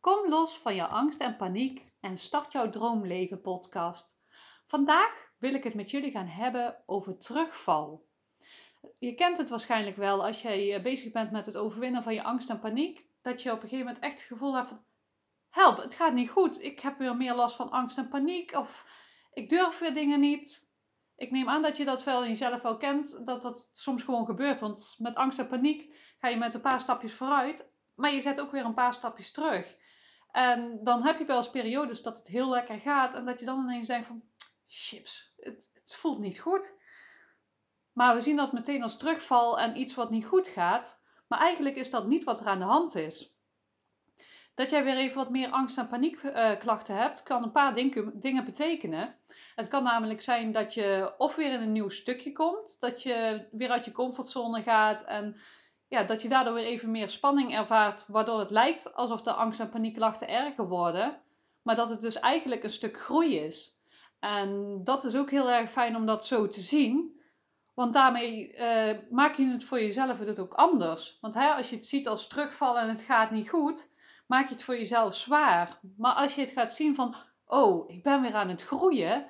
Kom los van je angst en paniek en start jouw droomleven podcast. Vandaag wil ik het met jullie gaan hebben over terugval. Je kent het waarschijnlijk wel als jij eh, bezig bent met het overwinnen van je angst en paniek, dat je op een gegeven moment echt het gevoel hebt van help, het gaat niet goed. Ik heb weer meer last van angst en paniek of ik durf weer dingen niet ik neem aan dat je dat wel in jezelf wel kent, dat dat soms gewoon gebeurt. Want met angst en paniek ga je met een paar stapjes vooruit, maar je zet ook weer een paar stapjes terug. En dan heb je wel eens periodes dat het heel lekker gaat en dat je dan ineens denkt van, chips, het, het voelt niet goed. Maar we zien dat meteen als terugval en iets wat niet goed gaat. Maar eigenlijk is dat niet wat er aan de hand is dat jij weer even wat meer angst- en paniekklachten uh, hebt, kan een paar dingen betekenen. Het kan namelijk zijn dat je of weer in een nieuw stukje komt, dat je weer uit je comfortzone gaat en ja, dat je daardoor weer even meer spanning ervaart, waardoor het lijkt alsof de angst- en paniekklachten erger worden, maar dat het dus eigenlijk een stuk groei is. En dat is ook heel erg fijn om dat zo te zien. Want daarmee uh, maak je het voor jezelf het ook anders. Want als je het ziet als terugval en het gaat niet goed, maak je het voor jezelf zwaar. Maar als je het gaat zien van, oh, ik ben weer aan het groeien,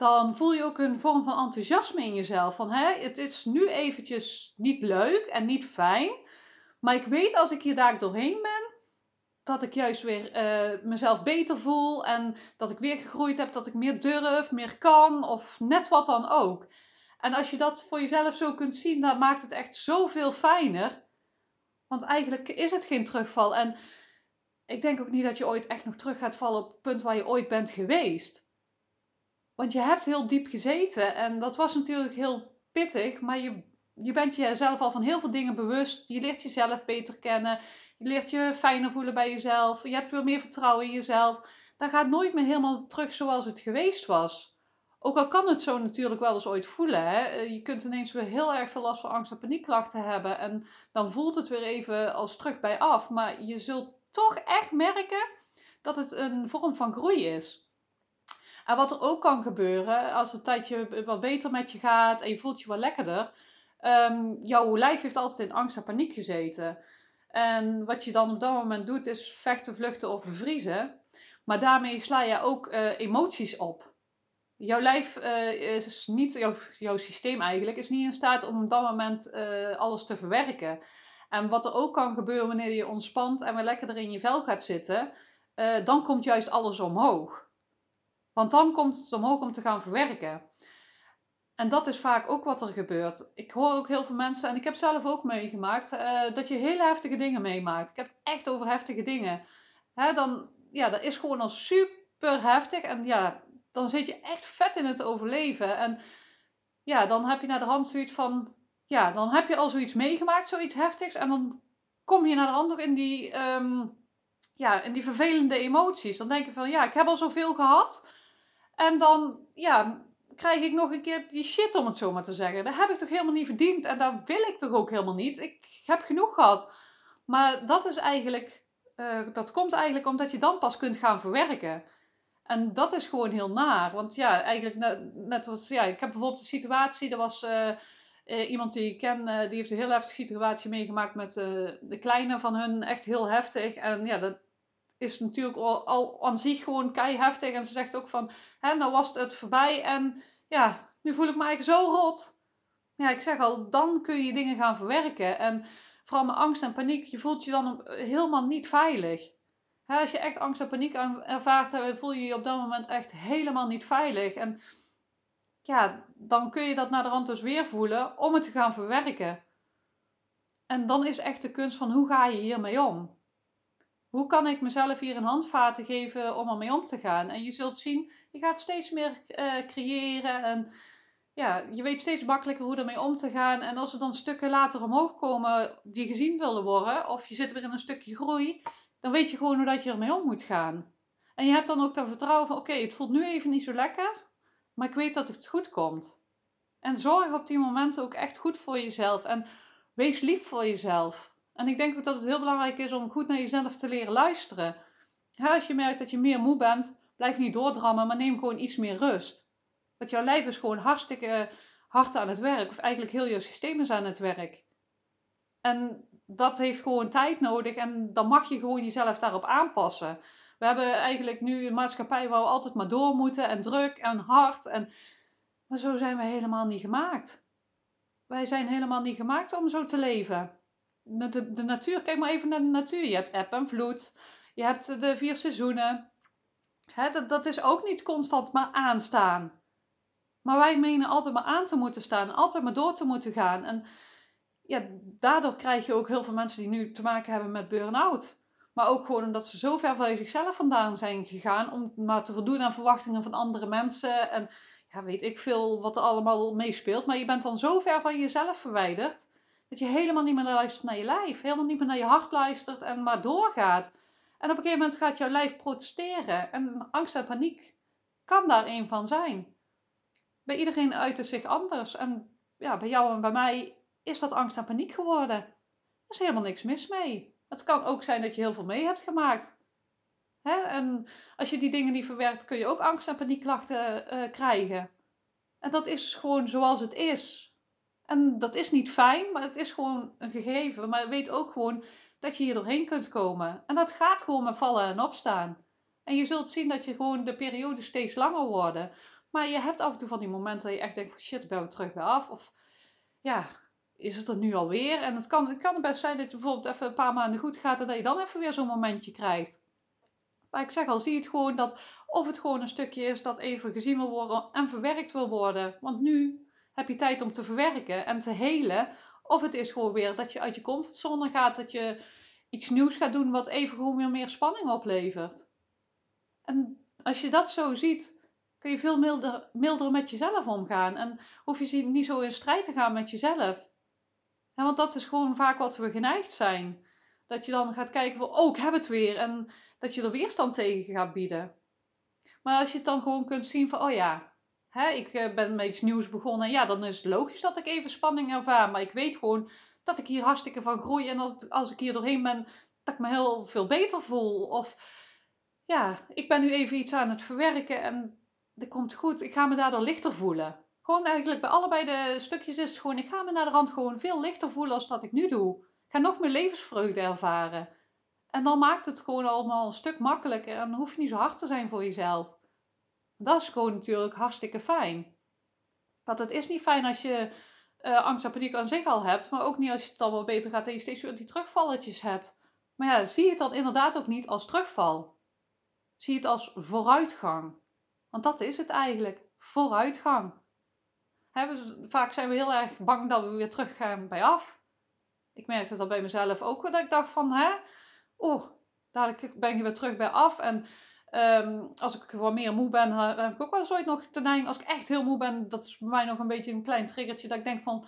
dan voel je ook een vorm van enthousiasme in jezelf. Van, hè, het is nu eventjes niet leuk en niet fijn, maar ik weet als ik hier daar doorheen ben, dat ik juist weer uh, mezelf beter voel en dat ik weer gegroeid heb, dat ik meer durf, meer kan of net wat dan ook. En als je dat voor jezelf zo kunt zien, dan maakt het echt zoveel fijner. Want eigenlijk is het geen terugval. En ik denk ook niet dat je ooit echt nog terug gaat vallen op het punt waar je ooit bent geweest. Want je hebt heel diep gezeten en dat was natuurlijk heel pittig, maar je, je bent jezelf al van heel veel dingen bewust. Je leert jezelf beter kennen, je leert je fijner voelen bij jezelf, je hebt weer meer vertrouwen in jezelf. Dan gaat nooit meer helemaal terug zoals het geweest was. Ook al kan het zo natuurlijk wel eens ooit voelen. Hè? Je kunt ineens weer heel erg veel last van angst- en paniekklachten hebben. En dan voelt het weer even als terug bij af. Maar je zult toch echt merken dat het een vorm van groei is. En wat er ook kan gebeuren, als het tijdje wat beter met je gaat en je voelt je wat lekkerder, um, jouw lijf heeft altijd in angst en paniek gezeten. En wat je dan op dat moment doet, is vechten, vluchten of bevriezen. Maar daarmee sla je ook uh, emoties op. Jouw lijf uh, is niet, jouw, systeem eigenlijk, is niet in staat om op dat moment uh, alles te verwerken. En wat er ook kan gebeuren wanneer je ontspant en weer lekker in je vel gaat zitten, dan komt juist alles omhoog. Want dan komt het omhoog om te gaan verwerken. En dat is vaak ook wat er gebeurt. Ik hoor ook heel veel mensen, en ik heb zelf ook meegemaakt, uh, dat je hele heftige dingen meemaakt. Ik heb het echt over heftige dingen. Hè, dan, ja, dat is gewoon al super heftig. En ja, dan zit je echt vet in het overleven. En ja, dan heb je naar de hand zoiets van, ja, dan heb je al zoiets meegemaakt, zoiets heftigs. En dan kom je naar de hand nog in die, um, ja, in die vervelende emoties. Dan denk je van, ja, ik heb al zoveel gehad. En dan, ja, krijg ik nog een keer die shit, om het zo maar te zeggen. Dat heb ik toch helemaal niet verdiend. En dat wil ik toch ook helemaal niet. Ik heb genoeg gehad. Maar dat is eigenlijk, uh, dat komt eigenlijk omdat je dan pas kunt gaan verwerken. En dat is gewoon heel naar. Want ja, eigenlijk net, net ja, ik heb bijvoorbeeld een situatie, dat was... Uh, uh, iemand die ik ken, die heeft een heel heftige situatie meegemaakt met de kleine van hun. Echt heel heftig. En ja, dat is natuurlijk al, al aan zich gewoon kei heftig. En ze zegt ook van, hè, nou was het voorbij en ja, nu voel ik me eigenlijk zo rot. Ja, ik zeg al, dan kun je dingen gaan verwerken. En vooral met angst en paniek, je voelt je dan helemaal niet veilig. Als je echt angst en paniek ervaart, voel je je op dat moment echt helemaal niet veilig. En ja, dan kun je dat naar de rand dus weer voelen om het te gaan verwerken. En dan is echt de kunst van hoe ga je hiermee om? Hoe kan ik mezelf hier een handvaten geven om ermee om te gaan? En je zult zien, je gaat steeds meer uh, creëren en ja, je weet steeds makkelijker hoe ermee om te gaan. En als er dan stukken later omhoog komen die gezien willen worden, of je zit weer in een stukje groei, dan weet je gewoon hoe dat je ermee om moet gaan. En je hebt dan ook dat vertrouwen van, oké, het voelt nu even niet zo lekker, maar ik weet dat het goed komt. En zorg op die momenten ook echt goed voor jezelf. En wees lief voor jezelf. En ik denk ook dat het heel belangrijk is om goed naar jezelf te leren luisteren. als je merkt dat je meer moe bent, blijf niet doordrammen, maar neem gewoon iets meer rust. Want jouw lijf is gewoon hartstikke hard aan het werk. Of eigenlijk heel jouw systeem is aan het werk. En dat heeft gewoon tijd nodig en dan mag je gewoon jezelf daarop aanpassen. We hebben eigenlijk nu een maatschappij waar we altijd maar door moeten en druk en hard. En... Maar zo zijn we helemaal niet gemaakt. Wij zijn helemaal niet gemaakt om zo te leven. De, de, natuur, kijk maar even naar de natuur. Je hebt eb en vloed. Je hebt de vier seizoenen. Hè, dat, dat is ook niet constant maar aanstaan. Maar wij menen altijd maar aan te moeten staan. Altijd maar door te moeten gaan. En ja, daardoor krijg je ook heel veel mensen die nu te maken hebben met burn-out. Maar ook gewoon omdat ze zo ver van zichzelf vandaan zijn gegaan. Om maar te voldoen aan verwachtingen van andere mensen. En ja, weet ik veel wat er allemaal meespeelt. Maar je bent dan zo ver van jezelf verwijderd. Dat je helemaal niet meer luistert naar je lijf. Helemaal niet meer naar je hart luistert en maar doorgaat. En op een gegeven moment gaat jouw lijf protesteren. En angst en paniek kan daar een van zijn. Bij iedereen uit het zich anders. En ja, bij jou en bij mij is dat angst en paniek geworden. Er is helemaal niks mis mee. Het kan ook zijn dat je heel veel mee hebt gemaakt. Hè? En als je die dingen niet verwerkt, kun je ook angst- en paniekklachten uh, krijgen. En dat is gewoon zoals het is. En dat is niet fijn, maar het is gewoon een gegeven. Maar weet ook gewoon dat je hier doorheen kunt komen. En dat gaat gewoon met vallen en opstaan. En je zult zien dat je gewoon de periode steeds langer worden. Maar je hebt af en toe van die momenten dat je echt denkt van shit, ben we terug bij af. Of ja, is het er nu alweer? En het kan, het kan best zijn dat je bijvoorbeeld even een paar maanden goed gaat en dat je dan even weer zo'n momentje krijgt. Maar ik zeg al, zie het gewoon dat of het gewoon een stukje is dat even gezien wil worden en verwerkt wil worden. Want nu heb je tijd om te verwerken en te helen. Of het is gewoon weer dat je uit je comfortzone gaat, dat je iets nieuws gaat doen wat even gewoon weer meer spanning oplevert. En als je dat zo ziet, kun je veel milder, milder met jezelf omgaan. En hoef je niet zo in strijd te gaan met jezelf. want dat is gewoon vaak wat we geneigd zijn. Dat je dan gaat kijken van, oh, ik heb het weer. En dat je er weerstand tegen gaat bieden. Maar als je het dan gewoon kunt zien van, oh ja, hè, ik eh, ben met iets nieuws begonnen. Ja, dan is het logisch dat ik even spanning ervaar. Maar ik weet gewoon dat ik hier hartstikke van groei. En dat als ik hier doorheen ben, dat ik me heel veel beter voel. Of ja, ik ben nu even iets aan het verwerken en dat komt goed. Ik ga me daardoor lichter voelen. Gewoon eigenlijk bij allebei de stukjes is het gewoon, ik ga me naar de rand gewoon veel lichter voelen als dat ik nu doe. Ik ga nog meer levensvreugde ervaren. En dan maakt het gewoon allemaal een stuk makkelijker en dan hoef je niet zo hard te zijn voor jezelf. Dat is gewoon natuurlijk hartstikke fijn. Want het is niet fijn als je uh, angst en paniek aan zich al hebt, maar ook niet als je het allemaal beter gaat en je steeds weer die terugvalletjes hebt. Maar ja, zie het dan inderdaad ook niet als terugval. Zie het als vooruitgang. Want dat is het eigenlijk, vooruitgang. vaak zijn we heel erg bang dat we weer teruggaan bij af. Ik merkte dat bij mezelf ook, dat ik dacht van, hè, oh, dadelijk ben ik weer terug bij af. En ehm, als ik wat meer moe ben, heb ik ook wel eens nog de neiging, als ik echt heel moe ben, dat is bij mij nog een beetje een klein triggertje, dat ik denk van,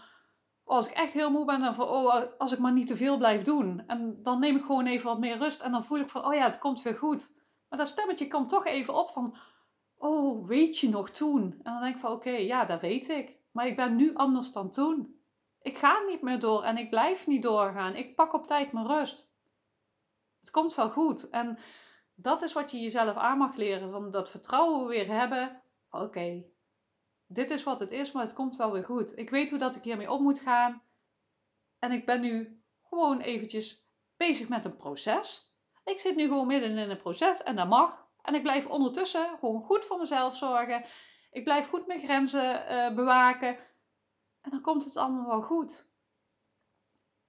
oh, als ik echt heel moe ben, dan van, oh, als ik maar niet te veel blijf doen. En dan neem ik gewoon even wat meer rust en dan voel ik van, oh ja, het komt weer goed. Maar dat stemmetje komt toch even op van, oh, weet je nog toen? En dan denk ik van, oké, ja, dat weet ik. Maar ik ben nu anders dan toen. Ik ga niet meer door en ik blijf niet doorgaan. Ik pak op tijd mijn rust. Het komt wel goed. En dat is wat je jezelf aan mag leren. Van dat vertrouwen weer hebben. Oké, dit is wat het is, maar het komt wel weer goed. Ik weet hoe dat ik hiermee om moet gaan. En ik ben nu gewoon eventjes bezig met een proces. Ik zit nu gewoon midden in een proces en dat mag. En ik blijf ondertussen gewoon goed voor mezelf zorgen. Ik blijf goed mijn grenzen uh, bewaken. En dan komt het allemaal wel goed.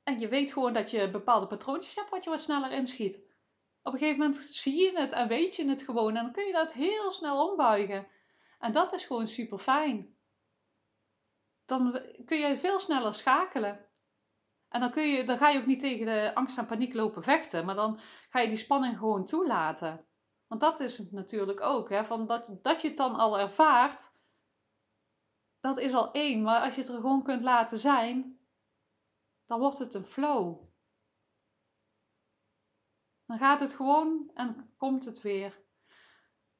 En je weet gewoon dat je bepaalde patroontjes hebt wat je wat sneller inschiet. Op een gegeven moment zie je het en weet je het gewoon. En dan kun je dat heel snel ombuigen. En dat is gewoon super fijn. Dan kun je veel sneller schakelen. En dan, kun je, dan ga je ook niet tegen de angst en paniek lopen vechten. Maar dan ga je die spanning gewoon toelaten. Want dat is het natuurlijk ook. Hè? Van dat, dat je het dan al ervaart. Dat is al één. Maar als je het er gewoon kunt laten zijn dan wordt het een flow. Dan gaat het gewoon en komt het weer.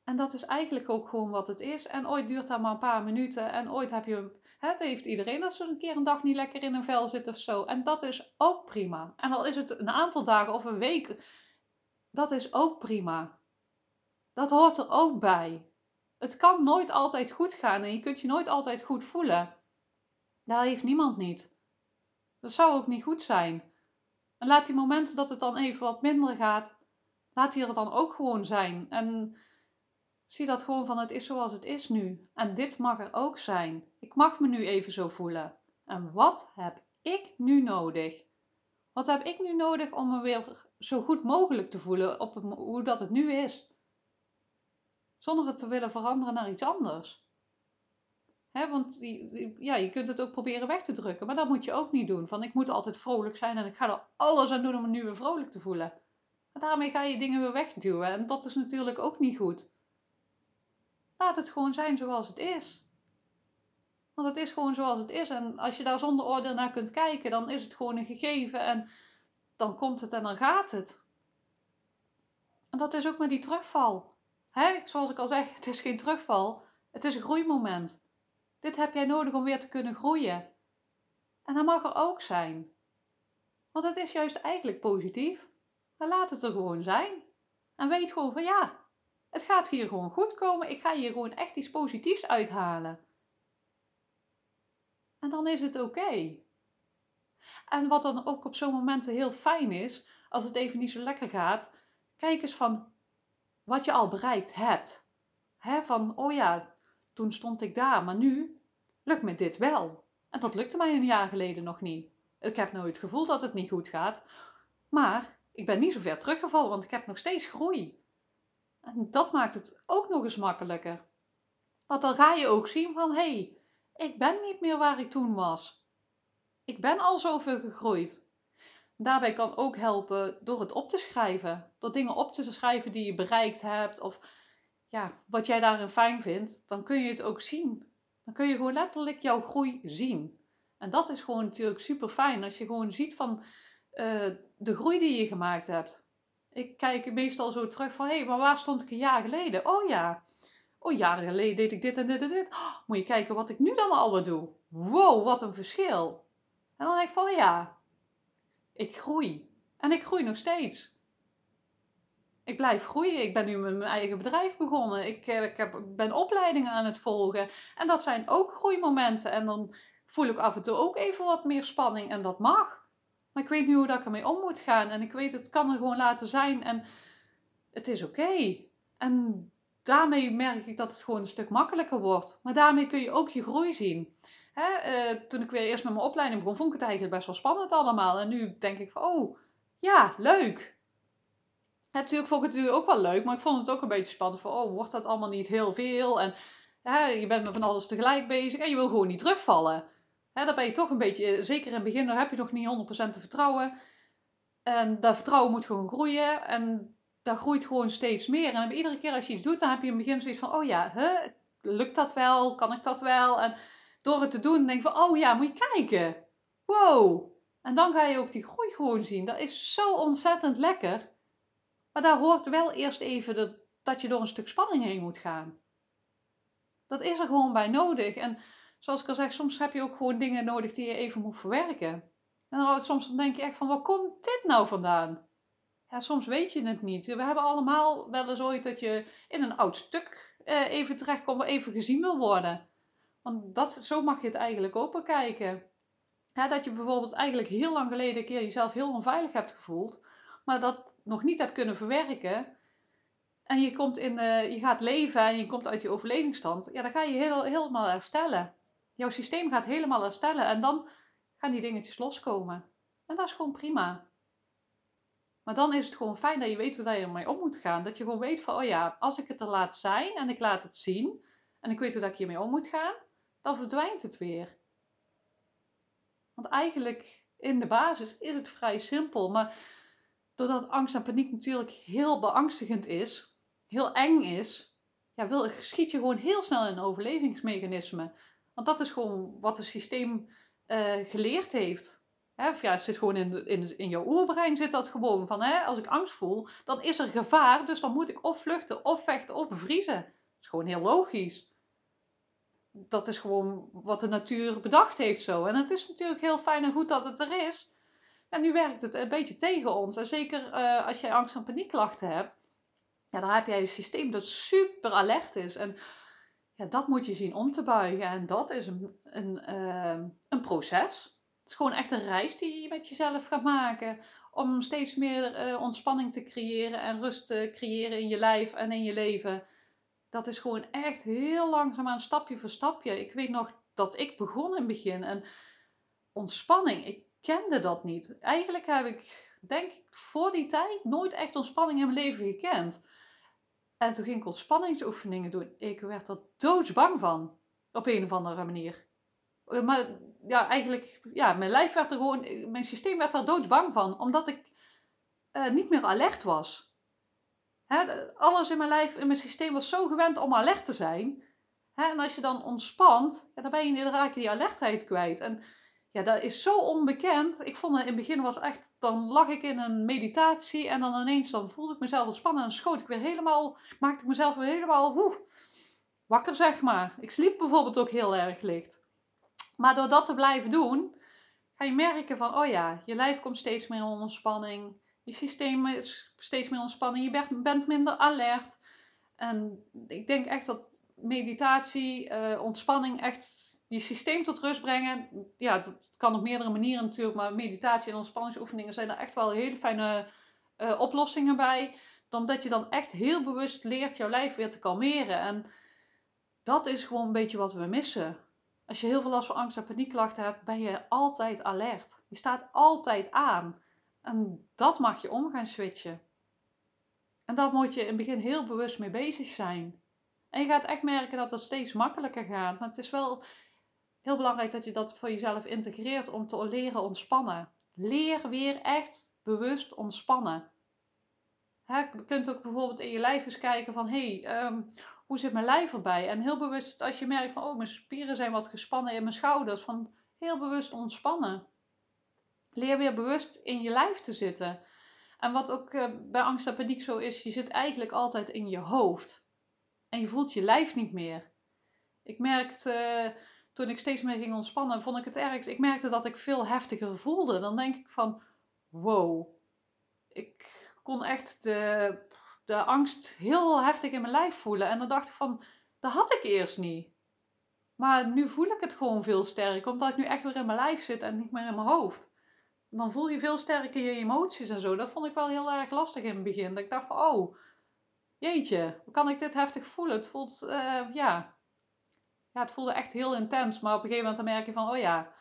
En dat is eigenlijk ook gewoon wat het is. En ooit duurt dat maar een paar minuten. En ooit heb je. Het heeft iedereen dat ze een keer een dag niet lekker in een vel zit of zo. En dat is ook prima. En al is het een aantal dagen of een week. Dat is ook prima. Dat hoort er ook bij. Het kan nooit altijd goed gaan en je kunt je nooit altijd goed voelen. Dat heeft niemand niet. Dat zou ook niet goed zijn. En laat die momenten dat het dan even wat minder gaat, laat die er dan ook gewoon zijn. En zie dat gewoon van het is zoals het is nu. En dit mag er ook zijn. Ik mag me nu even zo voelen. En wat heb ik nu nodig? Wat heb ik nu nodig om me weer zo goed mogelijk te voelen op hoe dat het nu is? Zonder het te willen veranderen naar iets anders. Want ja, je kunt het ook proberen weg te drukken, maar dat moet je ook niet doen. Van ik moet altijd vrolijk zijn en ik ga er alles aan doen om me nu weer vrolijk te voelen. Maar daarmee ga je dingen weer wegduwen en dat is natuurlijk ook niet goed. Laat het gewoon zijn zoals het is. Want het is gewoon zoals het is. En als je daar zonder oordeel naar kunt kijken, dan is het gewoon een gegeven. En dan komt het en dan gaat het. En dat is ook met die terugval. Hè? Zoals ik al zeg, het is geen terugval. Het is een groeimoment. Dit heb jij nodig om weer te kunnen groeien. En dat mag er ook zijn. Want het is juist eigenlijk positief. Maar laat het er gewoon zijn. En weet gewoon van ja, het gaat hier gewoon goed komen. Ik ga hier gewoon echt iets positiefs uithalen. En dan is het oké. En wat dan ook op zo'n momenten heel fijn is, als het even niet zo lekker gaat, kijk eens van wat je al bereikt hebt. He, van, oh ja, toen stond ik daar, maar nu lukt me dit wel. En dat lukte mij een jaar geleden nog niet. Ik heb nooit het gevoel dat het niet goed gaat, maar ik ben niet zo ver teruggevallen, want ik heb nog steeds groei. En dat maakt het ook nog eens makkelijker. Want dan ga je ook zien van, hé, hey, ik ben niet meer waar ik toen was. Ik ben al zoveel gegroeid. Daarbij kan ook helpen door het op te schrijven. Door dingen op te schrijven die je bereikt hebt of ja, wat jij daarin fijn vindt. Dan kun je het ook zien. Dan kun je gewoon letterlijk jouw groei zien. En dat is gewoon natuurlijk super fijn als je gewoon ziet van uh, de groei die je gemaakt hebt. Ik kijk meestal zo terug van hé, hey, maar waar stond ik een jaar geleden? Oh ja, Oh, jaren geleden deed ik dit en dit en dit. Oh, moet je kijken wat ik nu dan alweer doe. Wow, wat een verschil. En dan denk ik van ja, ik groei. En ik groei nog steeds. Ik blijf groeien. Ik ben nu met mijn eigen bedrijf begonnen. Ik, eh, ik heb, ben opleidingen aan het volgen. En dat zijn ook groeimomenten. En dan voel ik af en toe ook even wat meer spanning. En dat mag. Maar ik weet nu hoe dat ik ermee om moet gaan. En ik weet, het kan er gewoon laten zijn. En het is oké. En daarmee merk ik dat het gewoon een stuk makkelijker wordt. Maar daarmee kun je ook je groei zien. Hè, eh, toen ik weer eerst met mijn opleiding begon, vond ik het eigenlijk best wel spannend allemaal. En nu denk ik van, oh, ja, leuk. Natuurlijk vond ik het natuurlijk ook wel leuk, maar ik vond het ook een beetje spannend van, oh, wordt dat allemaal niet heel veel? En je bent met van alles tegelijk bezig en je wil gewoon niet terugvallen. Hè, dan ben je toch een beetje, zeker in het begin, dan heb je nog niet 100% te vertrouwen. En dat vertrouwen moet gewoon groeien. En dat groeit gewoon steeds meer. En iedere keer als je iets doet, dan heb je in het begin zoiets van: oh ja, lukt dat wel? Kan ik dat wel? En door het te doen, denk je van: oh ja, moet je kijken. Wow. En dan ga je ook die groei gewoon zien. Dat is zo ontzettend lekker. Maar daar hoort wel eerst even dat, dat je door een stuk spanning heen moet gaan. Dat is er gewoon bij nodig. En zoals ik al zeg, soms heb je ook gewoon dingen nodig die je even moet verwerken. En dan, soms dan denk je echt van, waar komt dit nou vandaan? ja, soms weet je het niet. We hebben allemaal wel eens ooit dat je in een oud stuk eh, even terechtkomt, even gezien wil worden. Want dat, zo mag je het eigenlijk ook bekijken. Dat je bijvoorbeeld eigenlijk heel lang geleden een keer jezelf heel onveilig hebt gevoeld, maar dat nog niet hebt kunnen verwerken. En je, komt in, uh, je gaat leven en je komt uit je overlevingsstand. Ja, dan ga je helemaal herstellen. Jouw systeem gaat helemaal herstellen en dan gaan die dingetjes loskomen. En dat is gewoon prima. Maar dan is het gewoon fijn dat je weet hoe je ermee om moet gaan. Dat je gewoon weet van, oh ja, als ik het er laat zijn en ik laat het zien en ik weet hoe dat ik hiermee om moet gaan, dan verdwijnt het weer. Want eigenlijk in de basis is het vrij simpel. Maar doordat angst en paniek natuurlijk heel beangstigend is, heel eng is, ja, wil, schiet je gewoon heel snel in een overlevingsmechanisme. Want dat is gewoon wat het systeem uh, geleerd heeft. Hè, of ja, het zit gewoon in, in, in jouw oerbrein zit dat gewoon van, hè, als ik angst voel, dan is er gevaar, dus dan moet ik of vluchten, of vechten, of bevriezen. Dat is gewoon heel logisch. Dat is gewoon wat de natuur bedacht heeft zo. En het is natuurlijk heel fijn en goed dat het er is. En nu werkt het een beetje tegen ons. En zeker uh, als jij angst- en paniekklachten hebt, ja, dan heb jij een systeem dat super alert is. En ja, dat moet je zien om te buigen. En dat is een, een, uh, een proces. Het is gewoon echt een reis die je met jezelf gaat maken. Om steeds meer eh, ontspanning te creëren en rust te creëren in je lijf en in je leven. Dat is gewoon echt heel langzaamaan, stapje voor stapje. Ik weet nog dat ik begon in het begin. En ontspanning, kende dat niet. Eigenlijk heb ik, denk ik, voor die tijd nooit echt ontspanning in mijn leven gekend. En toen ging ik ontspanningsoefeningen doen. Ik werd er doodsbang van. Op een of andere manier. Eh, maar ja, eigenlijk, ja, mijn lijf werd er gewoon, mijn systeem werd er doodsbang van. Omdat ik uh, niet meer alert was. Hè, alles in mijn lijf, in mijn systeem was zo gewend om alert te zijn. Hè, en als je dan ontspant, ja, dan, ben je, je die alertheid kwijt. En ja, dat is zo onbekend. Ik vond het in het begin was echt, dan lag ik in een meditatie en dan ineens dan voelde ik mezelf ontspannen en schoot ik weer helemaal, maakte ik mezelf weer helemaal wakker zeg maar. Ik sliep bijvoorbeeld ook heel erg licht. Maar door dat te blijven doen, ga je merken van, oh ja, je lijf komt steeds meer in ontspanning. Je systeem is steeds meer ontspanning. Je bent minder alert. En ik denk echt dat meditatie, uh, ontspanning echt je systeem tot rust brengen. Ja, dat kan op meerdere manieren natuurlijk. Maar meditatie en ontspanningsoefeningen zijn er echt wel hele fijne uh, oplossingen bij. Dan dat je dan echt heel bewust leert jouw lijf weer te kalmeren. En dat is gewoon een beetje wat we missen. Als je heel veel last van angst en paniekklachten hebt, ben je altijd alert. Je staat altijd aan. En dat mag je om gaan switchen. En daar moet je in het begin heel bewust mee bezig zijn. En je gaat echt merken dat het steeds makkelijker gaat. Maar het is wel heel belangrijk dat je dat voor jezelf integreert om te leren ontspannen. Leer weer echt bewust ontspannen. je kunt ook bijvoorbeeld in je lijf eens kijken van, hé, hey, ehm, hoe zit mijn lijf erbij? En heel bewust, als je merkt van, oh, mijn spieren zijn wat gespannen in mijn schouders, van heel bewust ontspannen. Leer weer bewust in je lijf te zitten. En wat ook uh, bij angst en paniek zo is, je zit eigenlijk altijd in je hoofd. En je voelt je lijf niet meer. Ik merkte, uh, toen ik steeds meer ging ontspannen, vond ik het ergst. Ik merkte dat ik veel heftiger voelde. Dan denk ik van, wow. Ik kon echt de de angst heel heftig in mijn lijf voelen. En dan dacht ik van, dat had ik eerst niet. Maar nu voel ik het gewoon veel sterker, omdat ik nu echt weer in mijn lijf zit en niet meer in mijn hoofd. Dan voel je veel sterker je emoties en zo. Dat vond ik wel heel erg lastig in het begin. Dat ik dacht van, oh, jeetje, hoe kan ik dit heftig voelen? Het voelt, uh, ja... ja, het voelde echt heel intens. Maar op een gegeven moment dan merk je van, oh ja,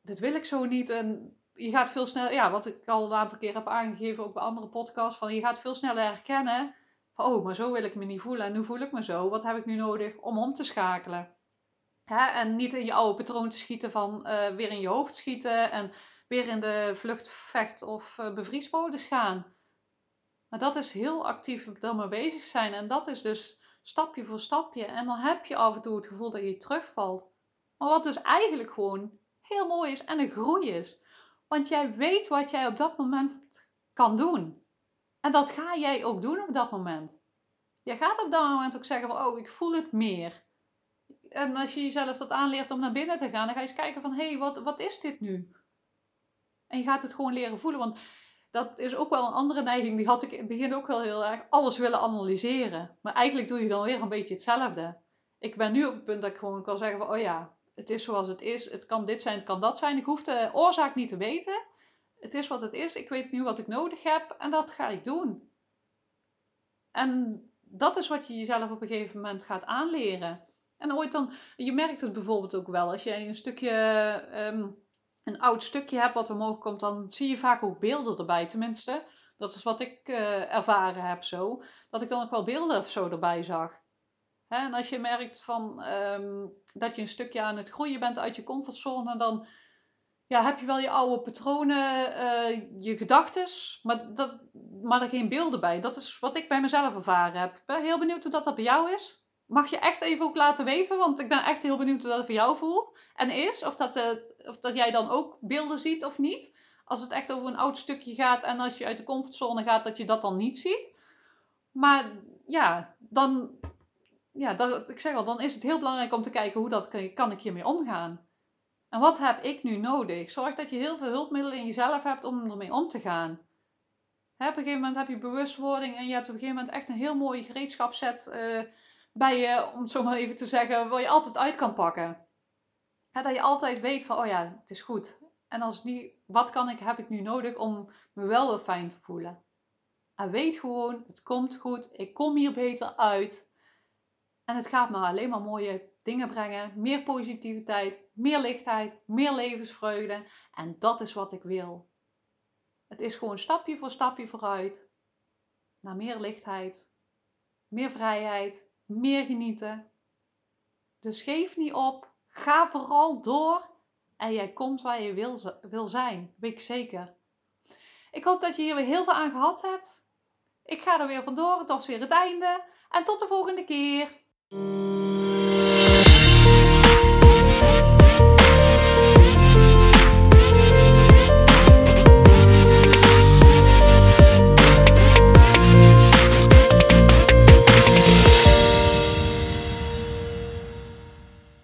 dit wil ik zo niet. En je gaat veel sneller, ja, wat ik al een aantal keer heb aangegeven, ook bij andere podcasts, van je gaat veel sneller herkennen van, oh, maar zo wil ik me niet voelen en nu voel ik me zo. Wat heb ik nu nodig om om te schakelen? Hè? En niet in je oude patroon te schieten van uh, weer in je hoofd schieten en weer in de vlucht, vecht of uh, bevriesmodus gaan. Maar dat is heel actief ermee bezig zijn en dat is dus stapje voor stapje. En dan heb je af en toe het gevoel dat je terugvalt. Maar wat dus eigenlijk gewoon heel mooi is en een groei is. Want jij weet wat jij op dat moment kan doen. En dat ga jij ook doen op dat moment. Je gaat op dat moment ook zeggen van, oh, ik voel het meer. En als je jezelf dat aanleert om naar binnen te gaan, dan ga je eens kijken van, hé, hey, wat, wat is dit nu? En je gaat het gewoon leren voelen, want dat is ook wel een andere neiging. Die had ik in het begin ook wel heel erg, alles willen analyseren. Maar eigenlijk doe je dan weer een beetje hetzelfde. Ik ben nu op het punt dat ik gewoon kan zeggen van, oh ja, het is zoals het is. Het kan dit zijn, het kan dat zijn. Ik hoef de oorzaak niet te weten. Het is wat het is. Ik weet nu wat ik nodig heb en dat ga ik doen. En dat is wat je jezelf op een gegeven moment gaat aanleren. En ooit dan, je merkt het bijvoorbeeld ook wel, als je een stukje, ehm, een oud stukje hebt wat omhoog komt, dan zie je vaak ook beelden erbij. Tenminste, dat is wat ik uh, ervaren heb zo. Dat ik dan ook wel beelden of zo erbij zag. Hè? En als je merkt van, um, dat je een stukje aan het groeien bent uit je comfortzone, dan ja, heb je wel je oude patronen, uh, je gedachten, maar, dat, maar er geen beelden bij. Dat is wat ik bij mezelf ervaren heb. Ik ben heel benieuwd hoe dat, dat bij jou is. Mag je echt even ook laten weten, want ik ben echt heel benieuwd hoe dat voor jou voelt en is. Of dat, het, of dat jij dan ook beelden ziet of niet. Als het echt over een oud stukje gaat en als je uit de comfortzone gaat, dat je dat dan niet ziet. Maar ja, dan ja, ik zeg al, dan is het heel belangrijk om te kijken hoe dat kan, kan ik hiermee omgaan. En wat heb ik nu nodig? Zorg dat je heel veel hulpmiddelen in jezelf hebt om ermee om te gaan. Op een gegeven moment heb je bewustwording en je hebt op een gegeven moment echt een heel mooie gereedschapset uh, bij je, om het zo maar even te zeggen, waar je altijd uit kan pakken. dat je altijd weet van, oh ja, het is goed. En als niet, wat kan ik, heb ik nu nodig om me wel weer fijn te voelen? En weet gewoon, het komt goed. Ik kom hier beter uit. En het gaat me alleen maar mooie dingen brengen. Meer positiviteit, meer lichtheid, meer levensvreugde. En dat is wat ik wil. Het is gewoon stapje voor stapje vooruit. Naar meer lichtheid, meer vrijheid, meer genieten. Dus geef niet op. Ga vooral door. En jij komt waar je wil, wil zijn. Weet ik zeker. Ik hoop dat je hier weer heel veel aan gehad hebt. Ik ga er weer vandoor. Het was weer het einde. En tot de volgende keer.